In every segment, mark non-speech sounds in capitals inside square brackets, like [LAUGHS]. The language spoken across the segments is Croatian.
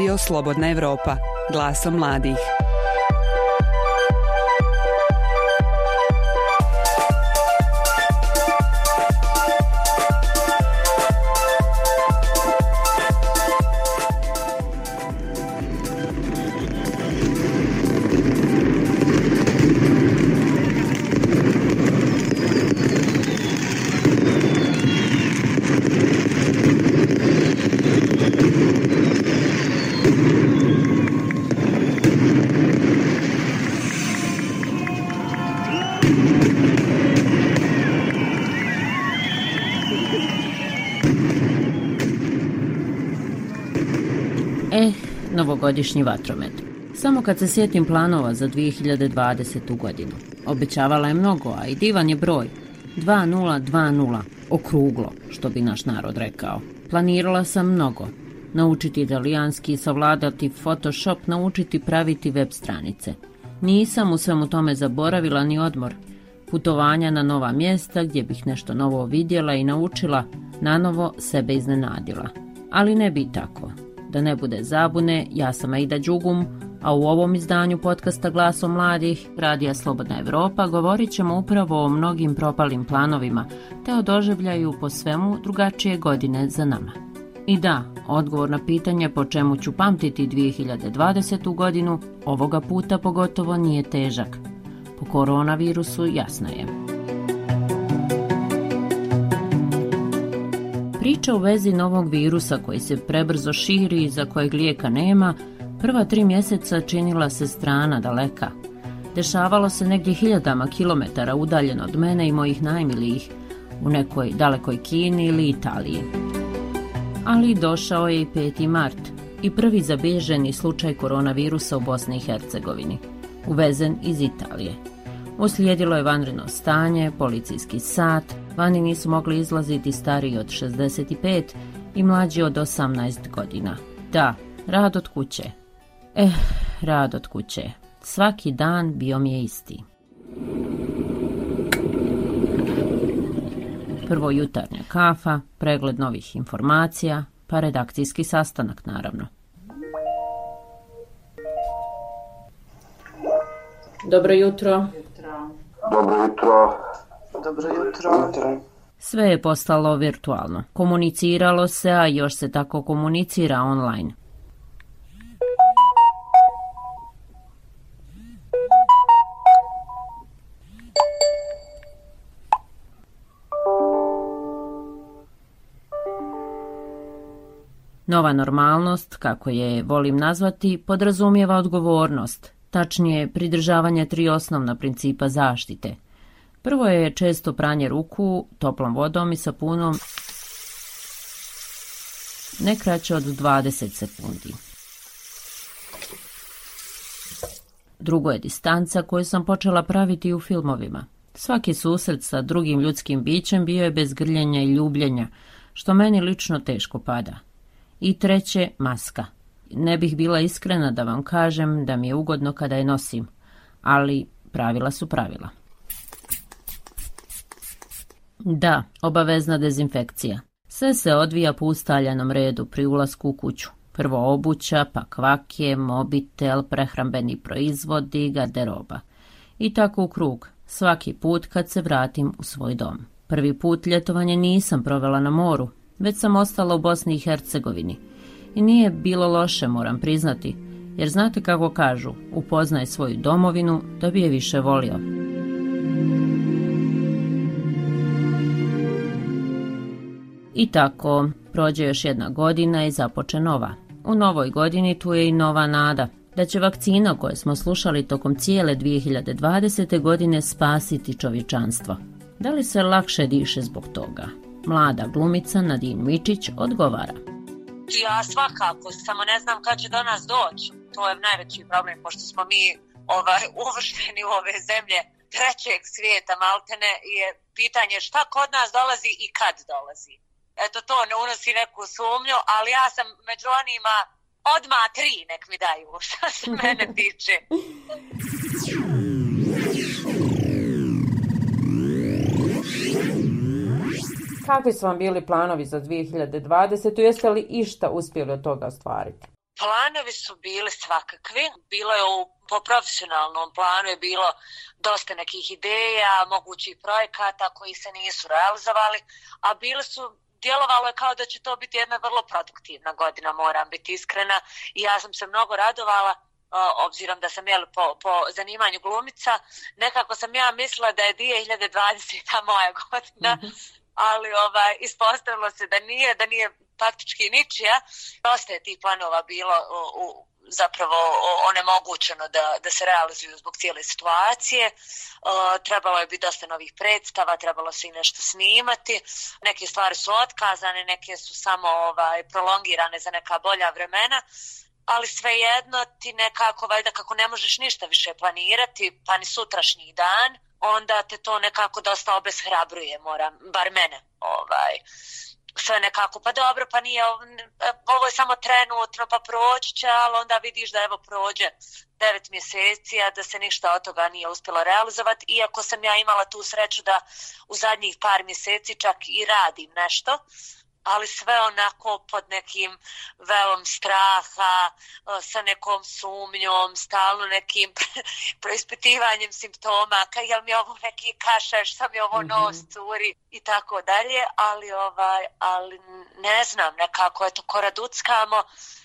Radio Slobodna Europa, glasom mladih. Novogodišnji vatromet. Samo kad se sjetim planova za 2020. godinu. Obećavala je mnogo, a i divan je broj. 2020, okruglo, što bi naš narod rekao. Planirala sam mnogo. Naučiti italijanski, savladati Photoshop, naučiti praviti web stranice. Nisam u svemu tome zaboravila ni odmor. Putovanja na nova mjesta gdje bih nešto novo vidjela i naučila, na novo sebe iznenadila. Ali ne bi tako. Da ne bude zabune, ja sam Aida Đugum, a u ovom izdanju podcasta Glasom mladih, Radija Slobodna Evropa, govorit ćemo upravo o mnogim propalim planovima, te o doživljaju po svemu drugačije godine za nama. I da, odgovor na pitanje po čemu ću pamtiti 2020. godinu, ovoga puta pogotovo nije težak. Po koronavirusu jasno je. Priča u vezi novog virusa koji se prebrzo širi i za kojeg lijeka nema, prva tri mjeseca činila se strana daleka. Dešavalo se negdje hiljadama kilometara udaljeno od mene i mojih najmilijih, u nekoj dalekoj Kini ili Italiji. Ali došao je i 5. mart i prvi zabilježeni slučaj koronavirusa u Bosni i Hercegovini, uvezen iz Italije. Uslijedilo je vanredno stanje, policijski sat, vani nisu mogli izlaziti stariji od 65 i mlađi od 18 godina. Da, rad od kuće. Eh, rad od kuće. Svaki dan bio mi je isti. Prvo jutarnja kafa, pregled novih informacija, pa redakcijski sastanak naravno. Dobro jutro. Dobro jutro. Dobro jutro. Sve je postalo virtualno. Komuniciralo se, a još se tako komunicira online. Nova normalnost, kako je volim nazvati, podrazumijeva odgovornost, tačnije pridržavanje tri osnovna principa zaštite. Prvo je često pranje ruku toplom vodom i sapunom ne kraće od 20 sekundi. Drugo je distanca koju sam počela praviti u filmovima. Svaki susret sa drugim ljudskim bićem bio je bez grljenja i ljubljenja, što meni lično teško pada. I treće, maska. Ne bih bila iskrena da vam kažem da mi je ugodno kada je nosim, ali pravila su pravila. Da, obavezna dezinfekcija. Sve se odvija po ustaljenom redu pri ulasku u kuću. Prvo obuća, pa kvake, mobitel, prehrambeni proizvodi, garderoba. I tako u krug, svaki put kad se vratim u svoj dom. Prvi put ljetovanje nisam provela na moru, već sam ostala u Bosni i Hercegovini. I nije bilo loše, moram priznati, jer znate kako kažu, upoznaj svoju domovinu da bi je više volio. I tako, prođe još jedna godina i započe nova. U novoj godini tu je i nova nada, da će vakcina koje smo slušali tokom cijele 2020. godine spasiti čovječanstvo. Da li se lakše diše zbog toga? Mlada glumica Nadine Mičić odgovara. Ja svakako, samo ne znam kad će do nas doći. To je najveći problem, pošto smo mi ovaj, uvršteni u ove zemlje trećeg svijeta maltene je pitanje šta kod nas dolazi i kad dolazi. Eto to ne unosi neku sumnju, ali ja sam među onima odma tri nek mi daju [LAUGHS] šta se mene [LAUGHS] tiče. Kakvi su vam bili planovi za 2020. Jeste li išta uspjeli od toga ostvariti? Planovi su bili svakakvi. Bilo je u, po profesionalnom planu je bilo dosta nekih ideja, mogućih projekata koji se nisu realizovali, a bili su djelovalo je kao da će to biti jedna vrlo produktivna godina, moram biti iskrena. I ja sam se mnogo radovala, obzirom da sam jel, po, po zanimanju glumica. Nekako sam ja mislila da je 2020. moja [LAUGHS] godina, -hmm. ali ovaj, ispostavilo se da nije, da nije faktički ničija. Dosta je tih planova bilo u, u zapravo onemogućeno da, da se realizuju zbog cijele situacije. Uh, trebalo je biti dosta novih predstava, trebalo se i nešto snimati. Neke stvari su otkazane, neke su samo ovaj prolongirane za neka bolja vremena ali svejedno ti nekako, valjda kako ne možeš ništa više planirati, pa ni sutrašnji dan, onda te to nekako dosta obeshrabruje, moram, bar mene. Ovaj sve nekako, pa dobro, pa nije, ovo je samo trenutno, pa proći će, ali onda vidiš da evo prođe devet mjeseci, a da se ništa od toga nije uspjelo realizovati, iako sam ja imala tu sreću da u zadnjih par mjeseci čak i radim nešto, ali sve onako pod nekim velom straha, sa nekom sumnjom, stalno nekim [LAUGHS] preispitivanjem simptoma, kaj je mi ovo neki kašaš, sam je ovo nos curi? I tako dalje, ali ovaj, ali ne znam, nekako je to koraduckamo,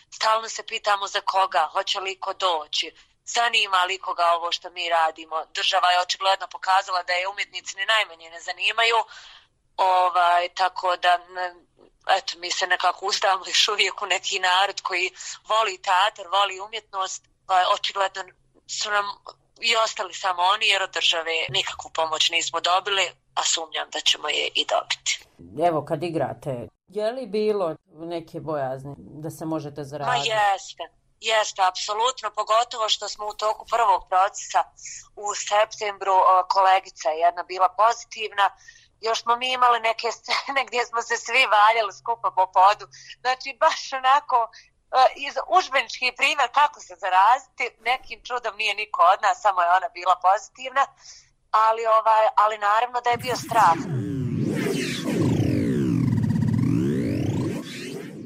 stalno se pitamo za koga, hoće li ko doći, zanima li koga ovo što mi radimo. Država je očigledno pokazala da je umjetnici ni najmanje ne zanimaju, ovaj, tako da eto, mi se nekako uzdamo [LAUGHS] još uvijek u neki narod koji voli teatr, voli umjetnost, pa očigledno su nam i ostali samo oni jer od države nikakvu pomoć nismo dobili, a sumnjam da ćemo je i dobiti. Evo kad igrate, je li bilo neke bojazne da se možete zaraditi? Ma jeste, jeste, apsolutno, pogotovo što smo u toku prvog procesa u septembru kolegica je jedna bila pozitivna, još smo mi imali neke scene gdje smo se svi valjali skupa po podu. Znači, baš onako, uh, iz užbenički primjer kako se zaraziti, nekim čudom nije niko od nas, samo je ona bila pozitivna, ali, ovaj, ali naravno da je bio strah.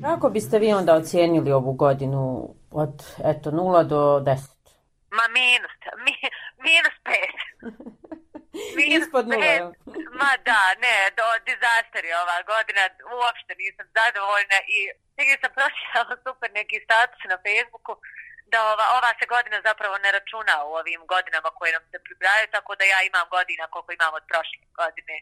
Kako biste vi onda ocijenili ovu godinu od eto 0 do 10? Ma minus, mi, minus 5. [LAUGHS] Ispod nula. Ma da, ne, do disaster je ova godina, uopšte nisam zadovoljna i tek sam pročitala [LAUGHS] super neki status na Facebooku da ova, ova se godina zapravo ne računa u ovim godinama koje nam se pribraju, tako da ja imam godina koliko imam od prošle godine.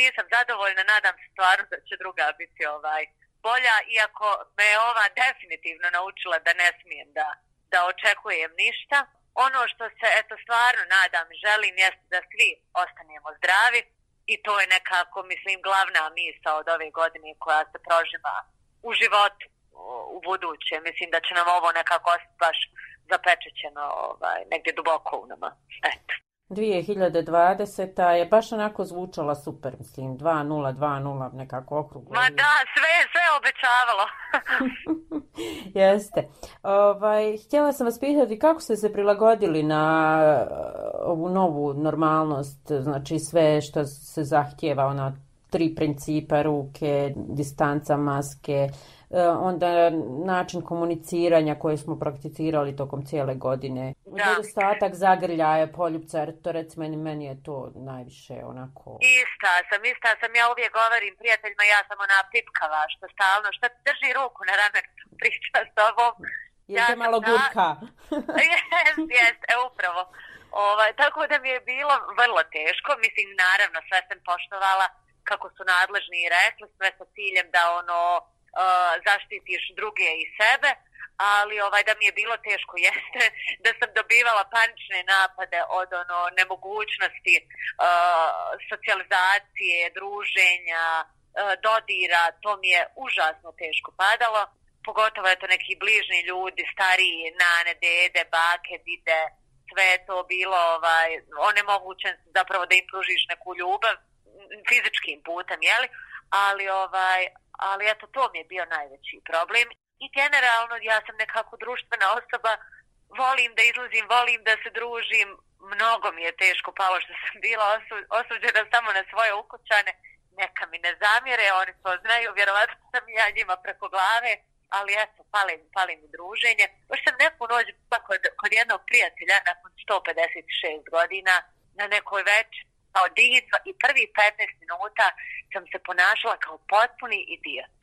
Nisam zadovoljna, nadam se stvarno da će druga biti ovaj bolja, iako me je ova definitivno naučila da ne smijem da, da očekujem ništa ono što se eto stvarno nadam želim jeste da svi ostanemo zdravi i to je nekako mislim glavna misa od ove godine koja se proživa u životu u buduće. Mislim da će nam ovo nekako ostati baš zapečećeno ovaj, negdje duboko u nama. Eto. 2020. je baš onako zvučala super, mislim, 2-0, 2-0, nekako okruglo. Ma da, sve, sve obećavalo. [LAUGHS] Jeste. Ovaj, htjela sam vas pitati kako ste se prilagodili na uh, ovu novu normalnost, znači sve što se zahtjeva, ona tri principa, ruke, distanca, maske, onda način komuniciranja koje smo prakticirali tokom cijele godine. Da. Nedostatak zagrljaja, poljubca, jer to recimo meni, meni je to najviše onako... Ista sam, ista sam, ja uvijek govorim prijateljima, ja sam ona pipkava, što stalno, što drži ruku na ramen, [LAUGHS] priča s tobom. Je ja malo gurka. [LAUGHS] jes, jes, e, upravo. Ovaj, tako da mi je bilo vrlo teško, mislim, naravno, sve sam poštovala kako su nadležni i rekli, sve sa ciljem da ono zaštitiš druge i sebe, ali ovaj da mi je bilo teško [LAUGHS] jeste da sam dobivala panične napade od ono nemogućnosti uh, socijalizacije, druženja, uh, dodira, to mi je užasno teško padalo. Pogotovo je to neki bližni ljudi, stariji, nane, dede, bake, dide, sve je to bilo ovaj, onemogućen zapravo da im pružiš neku ljubav fizičkim putem, jeli? Ali ovaj, ali eto to mi je bio najveći problem. I generalno ja sam nekako društvena osoba volim da izlazim, volim da se družim. Mnogo mi je teško palo što sam bila osu, osuđena samo na svoje ukućane. Neka mi ne zamjere, oni to znaju, vjerovatno sam ja njima preko glave, ali eto, pali, pali mi druženje. Još sam neku noć pa kod, kod jednog prijatelja nakon 156 godina na nekoj večer kao diva i prvi 15 minuta sam se ponašala kao potpuni idiot.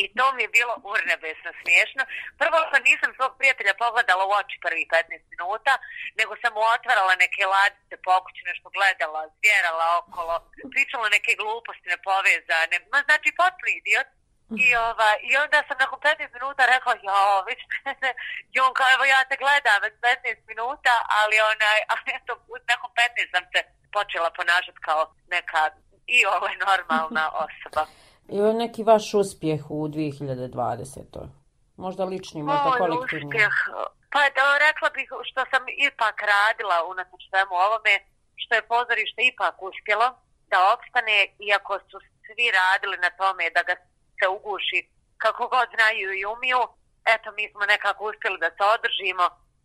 I to mi je bilo urnebesno smiješno. Prvo što nisam svog prijatelja pogledala u oči prvi 15 minuta, nego sam mu otvarala neke ladice po okuću, nešto gledala, zvjerala okolo, pričala neke gluposti nepovezane. Ma, znači, potpuni idiot. I, ova, I onda sam nakon 15 minuta rekao, mene, i on kao, evo ja te gledam već 15 minuta, ali onaj, [LAUGHS] ali eto, nakon 15 sam se počela ponašati kao neka i ovo je normalna [LAUGHS] osoba. I ovo je neki vaš uspjeh u 2020. Možda lični, možda Moj kolektivni. uspjeh, pa da, rekla bih što sam ipak radila unatoč svemu ovome, što je pozorište ipak uspjelo da opstane, iako su svi radili na tome da ga se uguši kako god znaju i umiju. Eto, mi smo nekako uspjeli da se održimo.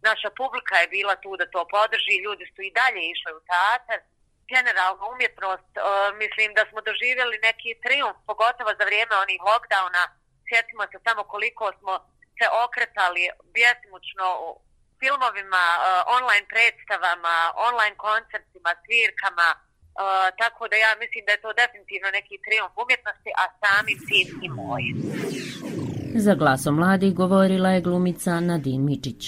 Naša publika je bila tu da to podrži, ljudi su i dalje išli u teatar. Generalno umjetnost, e, mislim da smo doživjeli neki triumf, pogotovo za vrijeme onih lockdowna. Sjetimo se samo koliko smo se okretali bjesmučno u filmovima, e, online predstavama, online koncertima, svirkama, e, tako da ja mislim da je to definitivno neki triumf umjetnosti, a samim tim i moj. Za glasom mladih govorila je glumica Nadin Mičić.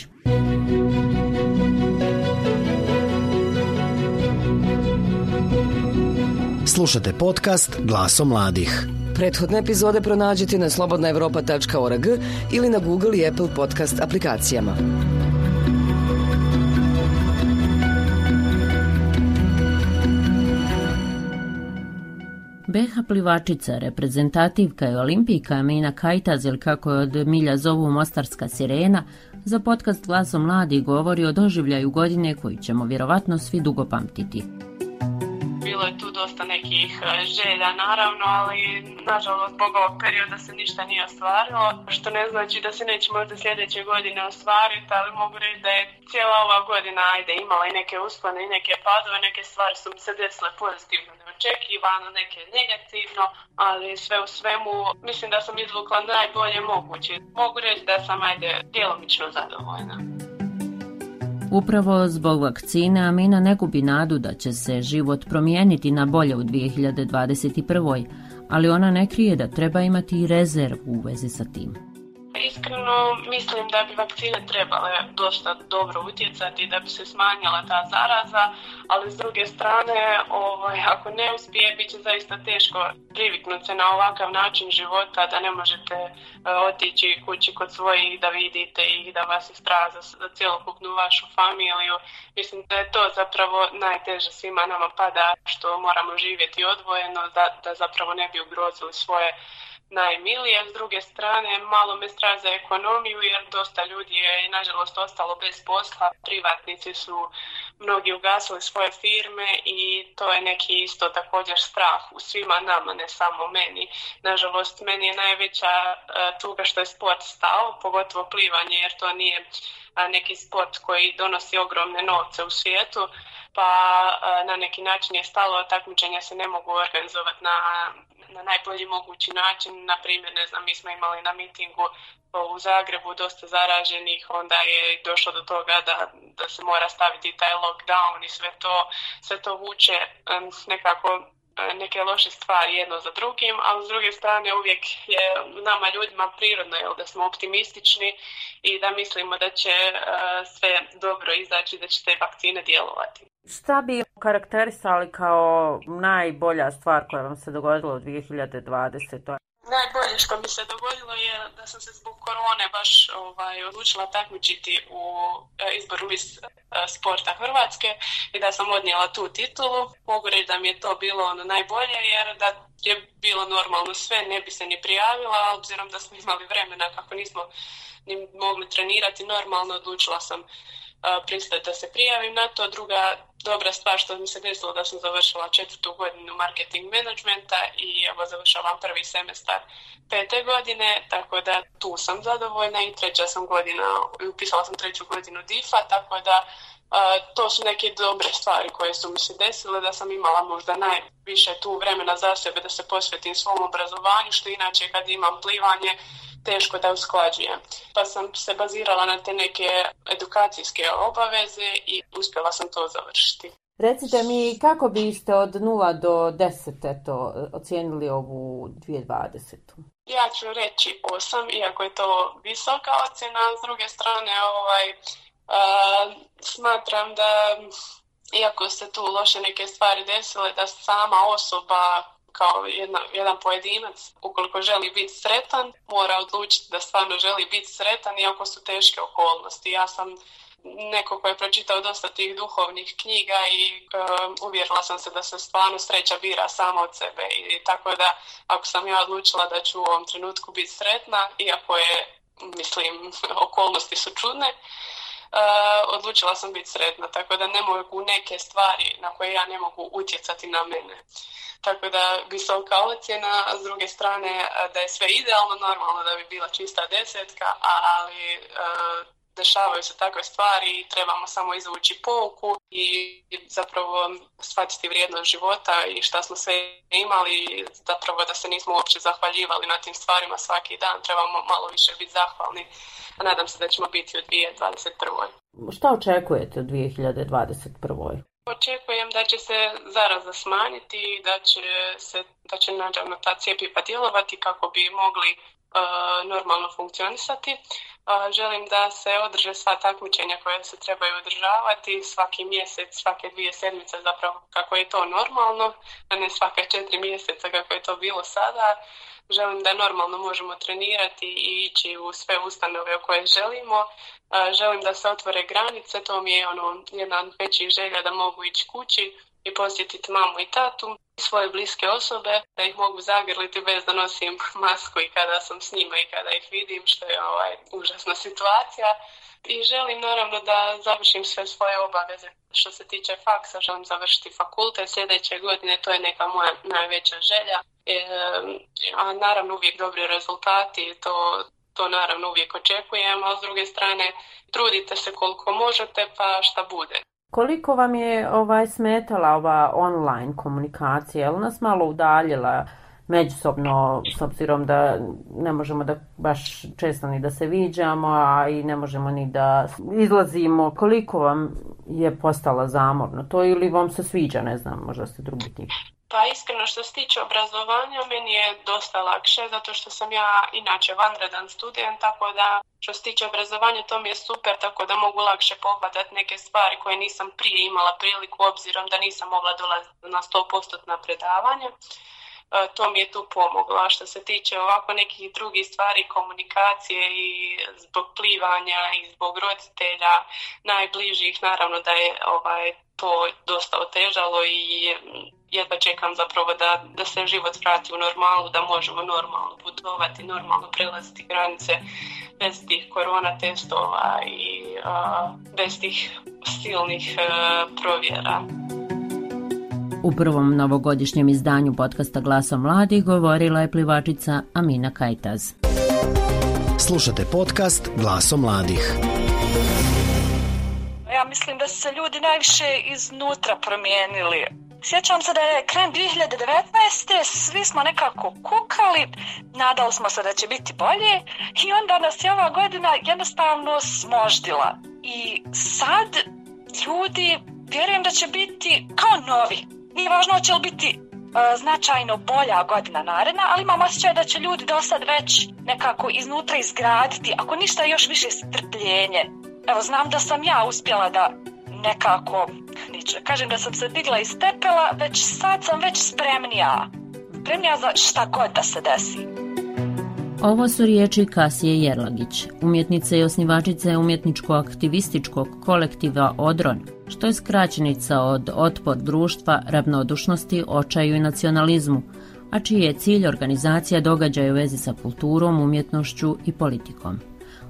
Slušate podcast Glaso mladih. Prethodne epizode pronađite na slobodnaevropa.org ili na Google i Apple podcast aplikacijama. Beha plivačica, reprezentativka i olimpijka Mina Kajtaz ili kako je od milja zovu Mostarska sirena, za podcast Glasom mladih govori o doživljaju godine koju ćemo vjerovatno svi dugo pamtiti. Bilo je tu dosta nekih e, želja naravno, ali nažalost zbog ovog perioda se ništa nije ostvarilo, što ne znači da se neće možda sljedeće godine ostvariti, ali mogu reći da je cijela ova godina ajde imala i neke uspone i neke padove, neke stvari su mi se desile pozitivno neočekivano, neke negativno, ali sve u svemu mislim da sam izvukla najbolje moguće. Mogu reći da sam ajde djelomično zadovoljna. Upravo zbog vakcine Amina ne gubi nadu da će se život promijeniti na bolje u 2021. Ali ona ne krije da treba imati i rezervu u vezi sa tim. Iskreno mislim da bi vakcine trebale dosta dobro utjecati da bi se smanjila ta zaraza, ali s druge strane, ovaj, ako ne uspije, bit će zaista teško priviknuti se na ovakav način života, da ne možete uh, otići kući kod svojih, da vidite ih, da vas je strah za, za cjelokupnu vašu familiju. Mislim da je to zapravo najteže svima nama pada što moramo živjeti odvojeno, da, da zapravo ne bi ugrozili svoje najmilije. S druge strane, malo me strah za ekonomiju jer dosta ljudi je nažalost ostalo bez posla. Privatnici su mnogi ugasili svoje firme i to je neki isto također strah u svima nama, ne samo meni. Nažalost, meni je najveća uh, tuga što je sport stao, pogotovo plivanje jer to nije uh, neki sport koji donosi ogromne novce u svijetu pa na neki način je stalo takmičenja se ne mogu organizovati na, na najbolji mogući način. Na primjer, ne znam, mi smo imali na mitingu u Zagrebu dosta zaraženih, onda je došlo do toga da, da se mora staviti taj lockdown i sve to, sve to vuče nekako neke loše stvari jedno za drugim, ali s druge strane uvijek je nama ljudima prirodno jel, da smo optimistični i da mislimo da će uh, sve dobro izaći, da će te vakcine djelovati. Šta bi karakterisali kao najbolja stvar koja vam se dogodila u 2020. Najbolje što mi se dogodilo je da sam se zbog korone baš ovaj, odlučila takmičiti u e, izboru Miss e, sporta Hrvatske i da sam odnijela tu titulu. Mogu reći da mi je to bilo ono najbolje jer da je bilo normalno sve, ne bi se ni prijavila, obzirom da smo imali vremena kako nismo ni mogli trenirati normalno, odlučila sam pristati da se prijavim na to. Druga dobra stvar što mi se desilo da sam završila četvrtu godinu marketing managementa i evo završavam prvi semestar pete godine, tako da tu sam zadovoljna i treća sam godina, upisala sam treću godinu DIFA, tako da Uh, to su neke dobre stvari koje su mi se desile, da sam imala možda najviše tu vremena za sebe da se posvetim svom obrazovanju, što inače kad imam plivanje teško da usklađujem. Pa sam se bazirala na te neke edukacijske obaveze i uspjela sam to završiti. Recite mi kako biste od 0 do 10 eto, ocijenili ovu 2020. Ja ću reći 8, iako je to visoka ocjena, s druge strane ovaj, a, smatram da iako se tu loše neke stvari desile, da sama osoba kao jedna, jedan pojedinac, ukoliko želi biti sretan, mora odlučiti da stvarno želi biti sretan, iako su teške okolnosti. Ja sam neko ko je pročitao dosta tih duhovnih knjiga i um, uvjerila sam se da se stvarno sreća bira sama od sebe i tako da ako sam ja odlučila da ću u ovom trenutku biti sretna, iako je, mislim, [LAUGHS] okolnosti su čudne, uh, odlučila sam biti sretna, tako da ne mogu neke stvari na koje ja ne mogu utjecati na mene. Tako da visoka ocjena, a s druge strane da je sve idealno, normalno da bi bila čista desetka, ali uh, dešavaju se takve stvari i trebamo samo izvući pouku i zapravo shvatiti vrijednost života i šta smo sve imali zapravo da se nismo uopće zahvaljivali na tim stvarima svaki dan. Trebamo malo više biti zahvalni. A nadam se da ćemo biti u 2021. Šta očekujete u 2021. Očekujem da će se zaraza smanjiti i da će se da će naravno ta cijepiva djelovati kako bi mogli normalno funkcionisati. Želim da se održe sva takmičenja koja se trebaju održavati svaki mjesec, svake dvije sedmice zapravo kako je to normalno, a ne svake četiri mjeseca kako je to bilo sada. Želim da normalno možemo trenirati i ići u sve ustanove o koje želimo. Želim da se otvore granice, to mi je ono jedna od većih želja da mogu ići kući i posjetiti mamu i tatu svoje bliske osobe, da ih mogu zagrliti bez da nosim [LAUGHS] masku i kada sam s njima i kada ih vidim, što je ovaj, užasna situacija. I želim naravno da završim sve svoje obaveze. Što se tiče faksa, želim završiti fakultet sljedeće godine, to je neka moja najveća želja. E, a naravno uvijek dobri rezultati, to, to naravno uvijek očekujem, a s druge strane trudite se koliko možete pa šta bude. Koliko vam je ovaj smetala ova online komunikacija? Je li nas malo udaljila međusobno s obzirom da ne možemo da baš često ni da se viđamo, a i ne možemo ni da izlazimo. Koliko vam je postala zamorno to ili vam se sviđa, ne znam, možda ste drugi tip? Pa iskreno što se tiče obrazovanja, meni je dosta lakše, zato što sam ja inače vanredan student, tako da što se tiče obrazovanja to mi je super, tako da mogu lakše pogledati neke stvari koje nisam prije imala priliku, obzirom da nisam mogla dolaziti na 100% na predavanje. To mi je tu pomoglo. A što se tiče ovako nekih drugih stvari, komunikacije i zbog plivanja i zbog roditelja najbližih, naravno da je ovaj, to dosta otežalo i jedva čekam zapravo da, da se život vrati u normalu, da možemo normalno putovati, normalno prelaziti granice bez tih korona testova i a, bez tih silnih a, provjera. U prvom novogodišnjem izdanju podcasta Glasa mladih govorila je plivačica Amina Kajtaz. Slušate podcast Glaso mladih. Ja mislim da su se ljudi najviše iznutra promijenili. Sjećam se da je krajem 2019. svi smo nekako kukali, nadali smo se da će biti bolje i onda nas je ova godina jednostavno smoždila. I sad ljudi vjerujem da će biti kao novi. Nije važno će li biti uh, značajno bolja godina naredna, ali imam osjećaj da će ljudi do sad već nekako iznutra izgraditi, ako ništa još više strpljenje. Evo, znam da sam ja uspjela da nekako, kažem da sam se digla iz pepela, već sad sam već spremnija. Spremnija za šta god da se desi. Ovo su riječi Kasije Jerlagić, umjetnice i osnivačice umjetničko-aktivističkog kolektiva Odron, što je skraćenica od otpor društva, ravnodušnosti, očaju i nacionalizmu, a čiji je cilj organizacija događaja u vezi sa kulturom, umjetnošću i politikom.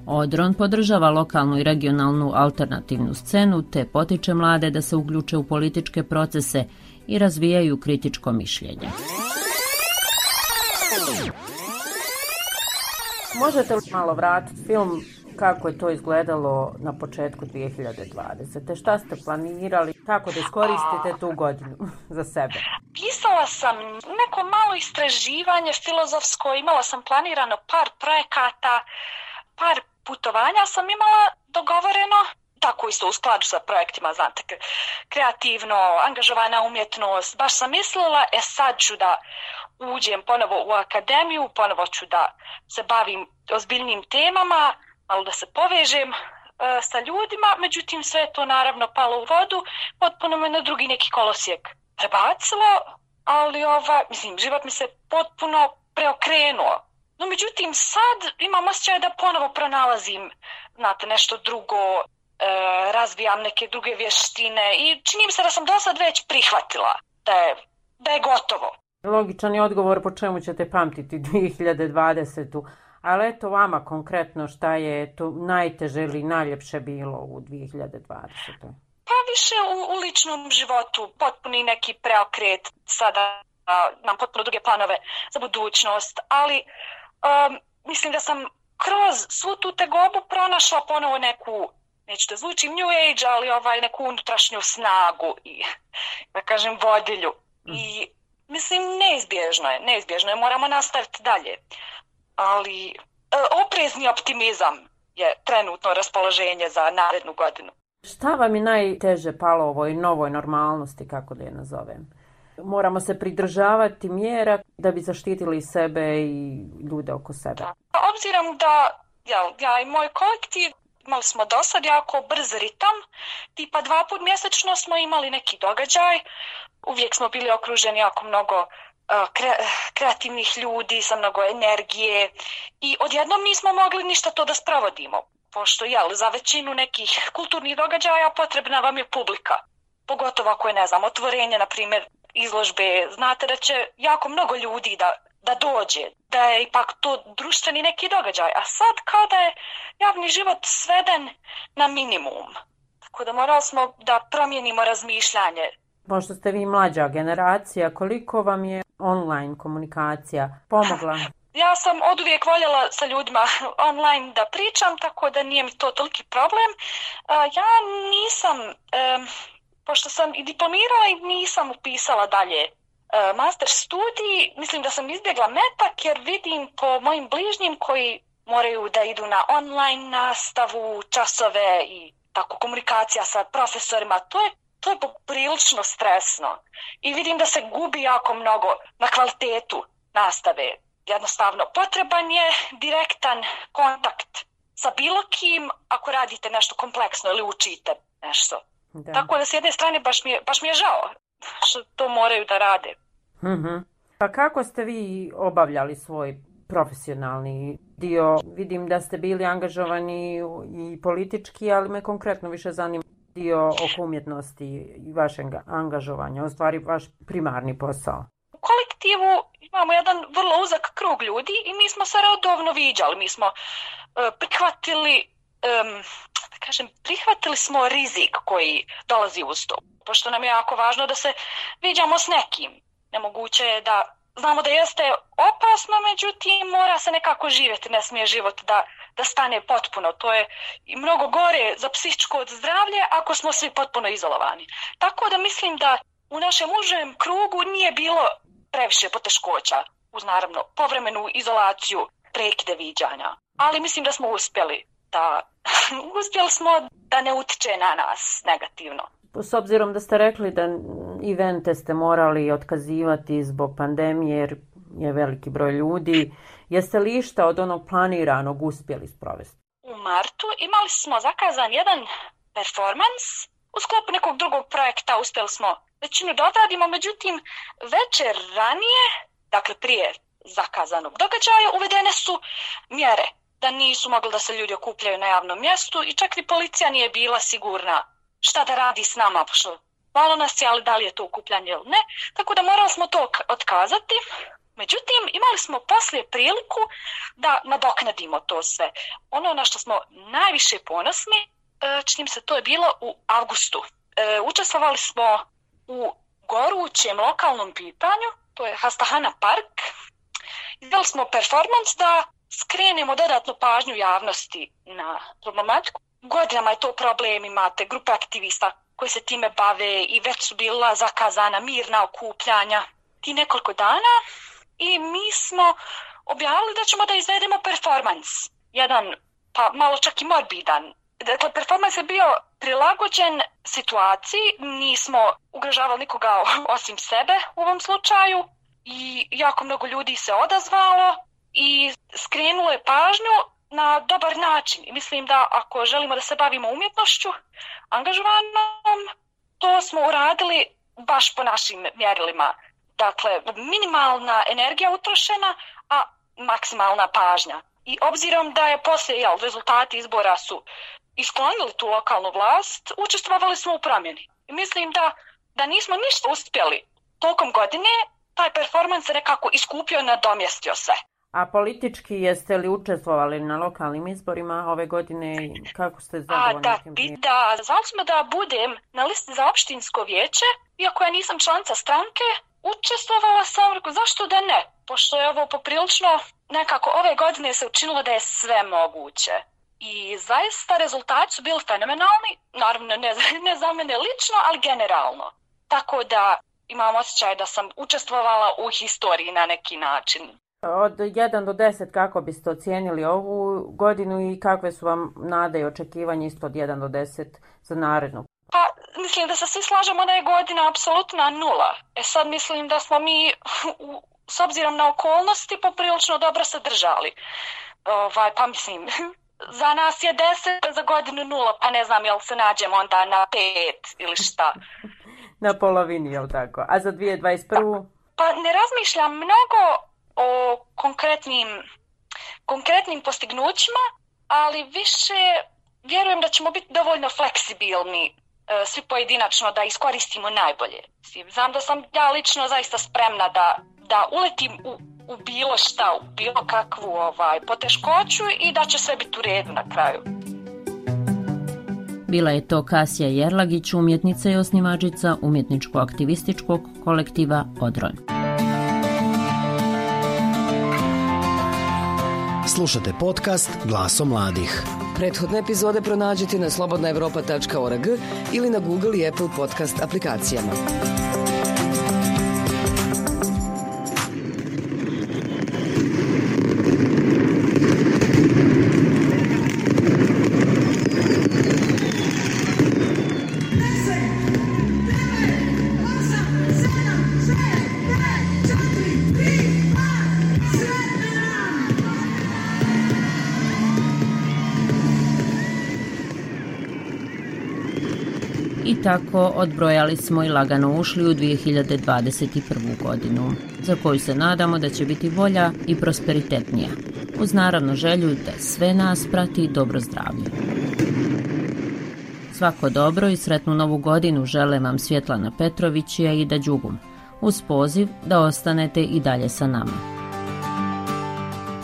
Odron podržava lokalnu i regionalnu alternativnu scenu te potiče mlade da se uključe u političke procese i razvijaju kritičko mišljenje. Možete li malo vratiti film kako je to izgledalo na početku 2020. Šta ste planirali, kako da iskoristite tu godinu [LAUGHS] za sebe? pisala sam neko malo istraživanje filozofsko, imala sam planirano par projekata, par putovanja sam imala dogovoreno, tako isto u skladu sa projektima, znate, kreativno, angažovana umjetnost. Baš sam mislila, e sad ću da uđem ponovo u akademiju, ponovo ću da se bavim ozbiljnim temama, malo da se povežem e, sa ljudima, međutim sve to naravno palo u vodu, potpuno me na drugi neki kolosijek prebacilo, ali ova, mislim, život mi se potpuno preokrenuo. No međutim sad imam osjećaj da ponovo pronalazim znate, nešto drugo, e, razvijam neke druge vještine i čini mi se da sam do sad već prihvatila da je, da je gotovo. Logičan je odgovor po čemu ćete pamtiti [LAUGHS] 2020. Ali eto vama konkretno šta je to najteže ili najljepše bilo u 2020. Pa više u, u ličnom životu, potpuni neki preokret, sada a, imam potpuno druge planove za budućnost, ali um, mislim da sam kroz svu tu tegobu pronašla ponovo neku, neću da zvučim new age, ali ovaj neku unutrašnju snagu i, da kažem, vodilju. I mislim, neizbježno je, neizbježno je, moramo nastaviti dalje. Ali e, oprezni optimizam je trenutno raspoloženje za narednu godinu. Šta vam je najteže palo ovoj novoj normalnosti, kako da je nazovem? Moramo se pridržavati mjera da bi zaštitili sebe i ljude oko sebe. Da. Obzirom da ja, ja i moj kolektiv imali smo do sad jako brz ritam, tipa dva put mjesečno smo imali neki događaj, uvijek smo bili okruženi jako mnogo kre, kreativnih ljudi sa mnogo energije i odjednom nismo mogli ništa to da sprovodimo. Pošto jel, za većinu nekih kulturnih događaja potrebna vam je publika. Pogotovo ako je, ne znam, otvorenje, na primjer, izložbe. Znate da će jako mnogo ljudi da, da dođe, da je ipak to društveni neki događaj. A sad kada je javni život sveden na minimum. Tako da morali smo da promijenimo razmišljanje. Pošto ste vi mlađa generacija, koliko vam je online komunikacija pomogla? [LAUGHS] Ja sam od uvijek voljela sa ljudima [LAUGHS] online da pričam, tako da nije mi to toliki problem. Ja nisam pošto sam i diplomirala i nisam upisala dalje e, master studij, mislim da sam izbjegla metak jer vidim po mojim bližnjim koji moraju da idu na online nastavu, časove i tako komunikacija sa profesorima, to je to je prilično stresno. I vidim da se gubi jako mnogo na kvalitetu nastave. Jednostavno, potreban je direktan kontakt sa bilo kim ako radite nešto kompleksno ili učite nešto. Da. Tako da s jedne strane baš mi je, baš mi je žao što to moraju da rade. Mm-hmm. Pa kako ste vi obavljali svoj profesionalni dio? Vidim da ste bili angažovani i politički, ali me konkretno više zanima dio oko umjetnosti i vašeg angažovanja, u stvari vaš primarni posao. U kolektivu imamo jedan vrlo uzak krug ljudi i mi smo se redovno viđali. Mi smo uh, prihvatili um, kažem, prihvatili smo rizik koji dolazi uz to. Pošto nam je jako važno da se viđamo s nekim. Nemoguće je da znamo da jeste opasno, međutim mora se nekako živjeti, ne smije život da, da stane potpuno. To je i mnogo gore za psihičko zdravlje ako smo svi potpuno izolovani. Tako da mislim da u našem užem krugu nije bilo previše poteškoća uz naravno povremenu izolaciju prekide viđanja. Ali mislim da smo uspjeli da [LAUGHS] uspjeli smo da ne utiče na nas negativno. S obzirom da ste rekli da evente ste morali otkazivati zbog pandemije jer je veliki broj ljudi, jeste li išta od onog planiranog uspjeli sprovesti? U martu imali smo zakazan jedan performans u sklopu nekog drugog projekta uspjeli smo većinu da odradimo, međutim večer ranije, dakle prije zakazanog događaja, uvedene su mjere da nisu mogli da se ljudi okupljaju na javnom mjestu i čak ni policija nije bila sigurna šta da radi s nama, pošto malo nas je, ali da li je to okupljanje ili ne. Tako da morali smo to otkazati. Međutim, imali smo poslije priliku da nadoknadimo to sve. Ono na što smo najviše ponosni, e, činim se to je bilo u avgustu. E, učestvovali smo u gorućem lokalnom pitanju, to je Hastahana park. Izdali smo performans da skrenemo dodatnu pažnju javnosti na problematiku. Godinama je to problem, imate grupe aktivista koji se time bave i već su bila zakazana mirna okupljanja. ti nekoliko dana i mi smo objavili da ćemo da izvedemo performans. Jedan, pa malo čak i morbidan. Dakle, performans je bio prilagođen situaciji, nismo ugrožavali nikoga osim sebe u ovom slučaju i jako mnogo ljudi se odazvalo i skrenulo je pažnju na dobar način. I mislim da ako želimo da se bavimo umjetnošću angažovanom, to smo uradili baš po našim mjerilima. Dakle, minimalna energija utrošena, a maksimalna pažnja. I obzirom da je poslije jel, rezultati izbora su isklonili tu lokalnu vlast, učestvovali smo u promjeni. I mislim da, da nismo ništa uspjeli tokom godine, taj performans se nekako iskupio i nadomjestio sve. A politički jeste li učestvovali na lokalnim izborima ove godine i kako ste zadovoljni? A, da, da, smo da budem na listi za opštinsko vijeće, iako ja nisam članica stranke, učestvovala sam, rekao, zašto da ne? Pošto je ovo poprilično, nekako ove godine se učinilo da je sve moguće. I zaista rezultati su bili fenomenalni, naravno ne, [LAUGHS] ne za mene lično, ali generalno. Tako da imam osjećaj da sam učestvovala u historiji na neki način. Od 1 do 10 kako biste ocijenili ovu godinu i kakve su vam nade i očekivanje isto od 1 do 10 za narednu? Pa mislim da se svi slažemo da je godina apsolutna nula. E sad mislim da smo mi [LAUGHS] s obzirom na okolnosti poprilično dobro se držali. Ovaj, pa mislim, [LAUGHS] za nas je 10, za godinu nula, pa ne znam jel se nađemo onda na 5 ili šta. [LAUGHS] na polovini, jel tako? A za 2021? Pa, pa ne razmišljam mnogo o konkretnim, konkretnim postignućima, ali više vjerujem da ćemo biti dovoljno fleksibilni e, svi pojedinačno da iskoristimo najbolje. Znam da sam ja lično zaista spremna da, da uletim u, u bilo šta, u bilo kakvu ovaj, poteškoću i da će sve biti u redu na kraju. Bila je to Kasija Jerlagić, umjetnica i osnivačica umjetničko-aktivističkog kolektiva Odron. Slušate podcast Glaso mladih. Prethodne epizode pronađite na slobodnaevropa.org ili na Google i Apple podcast aplikacijama. Tako odbrojali smo i lagano ušli u 2021. godinu, za koju se nadamo da će biti bolja i prosperitetnija, uz naravno želju da sve nas prati dobro zdravlje. Svako dobro i sretnu novu godinu žele vam Svjetlana Petrović i Aida Đugum, uz poziv da ostanete i dalje sa nama.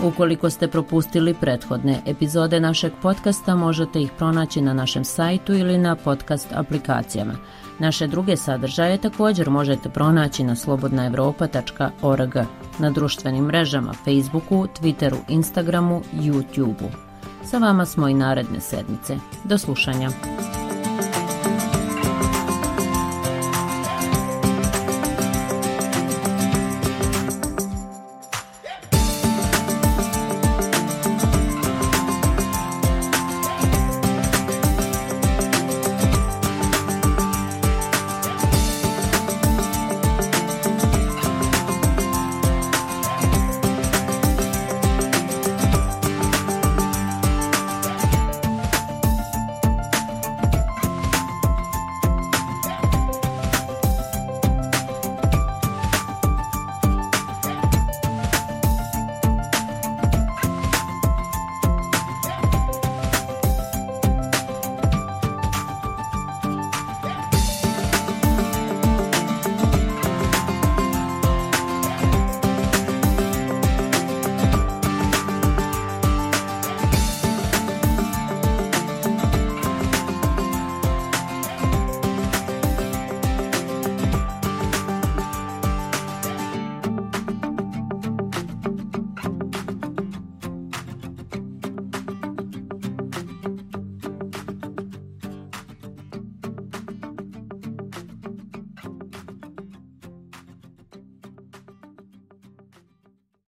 Ukoliko ste propustili prethodne epizode našeg podcasta, možete ih pronaći na našem sajtu ili na podcast aplikacijama. Naše druge sadržaje također možete pronaći na slobodnaevropa.org, na društvenim mrežama Facebooku, Twitteru, Instagramu, YouTubeu. Sa vama smo i naredne sedmice. Do slušanja.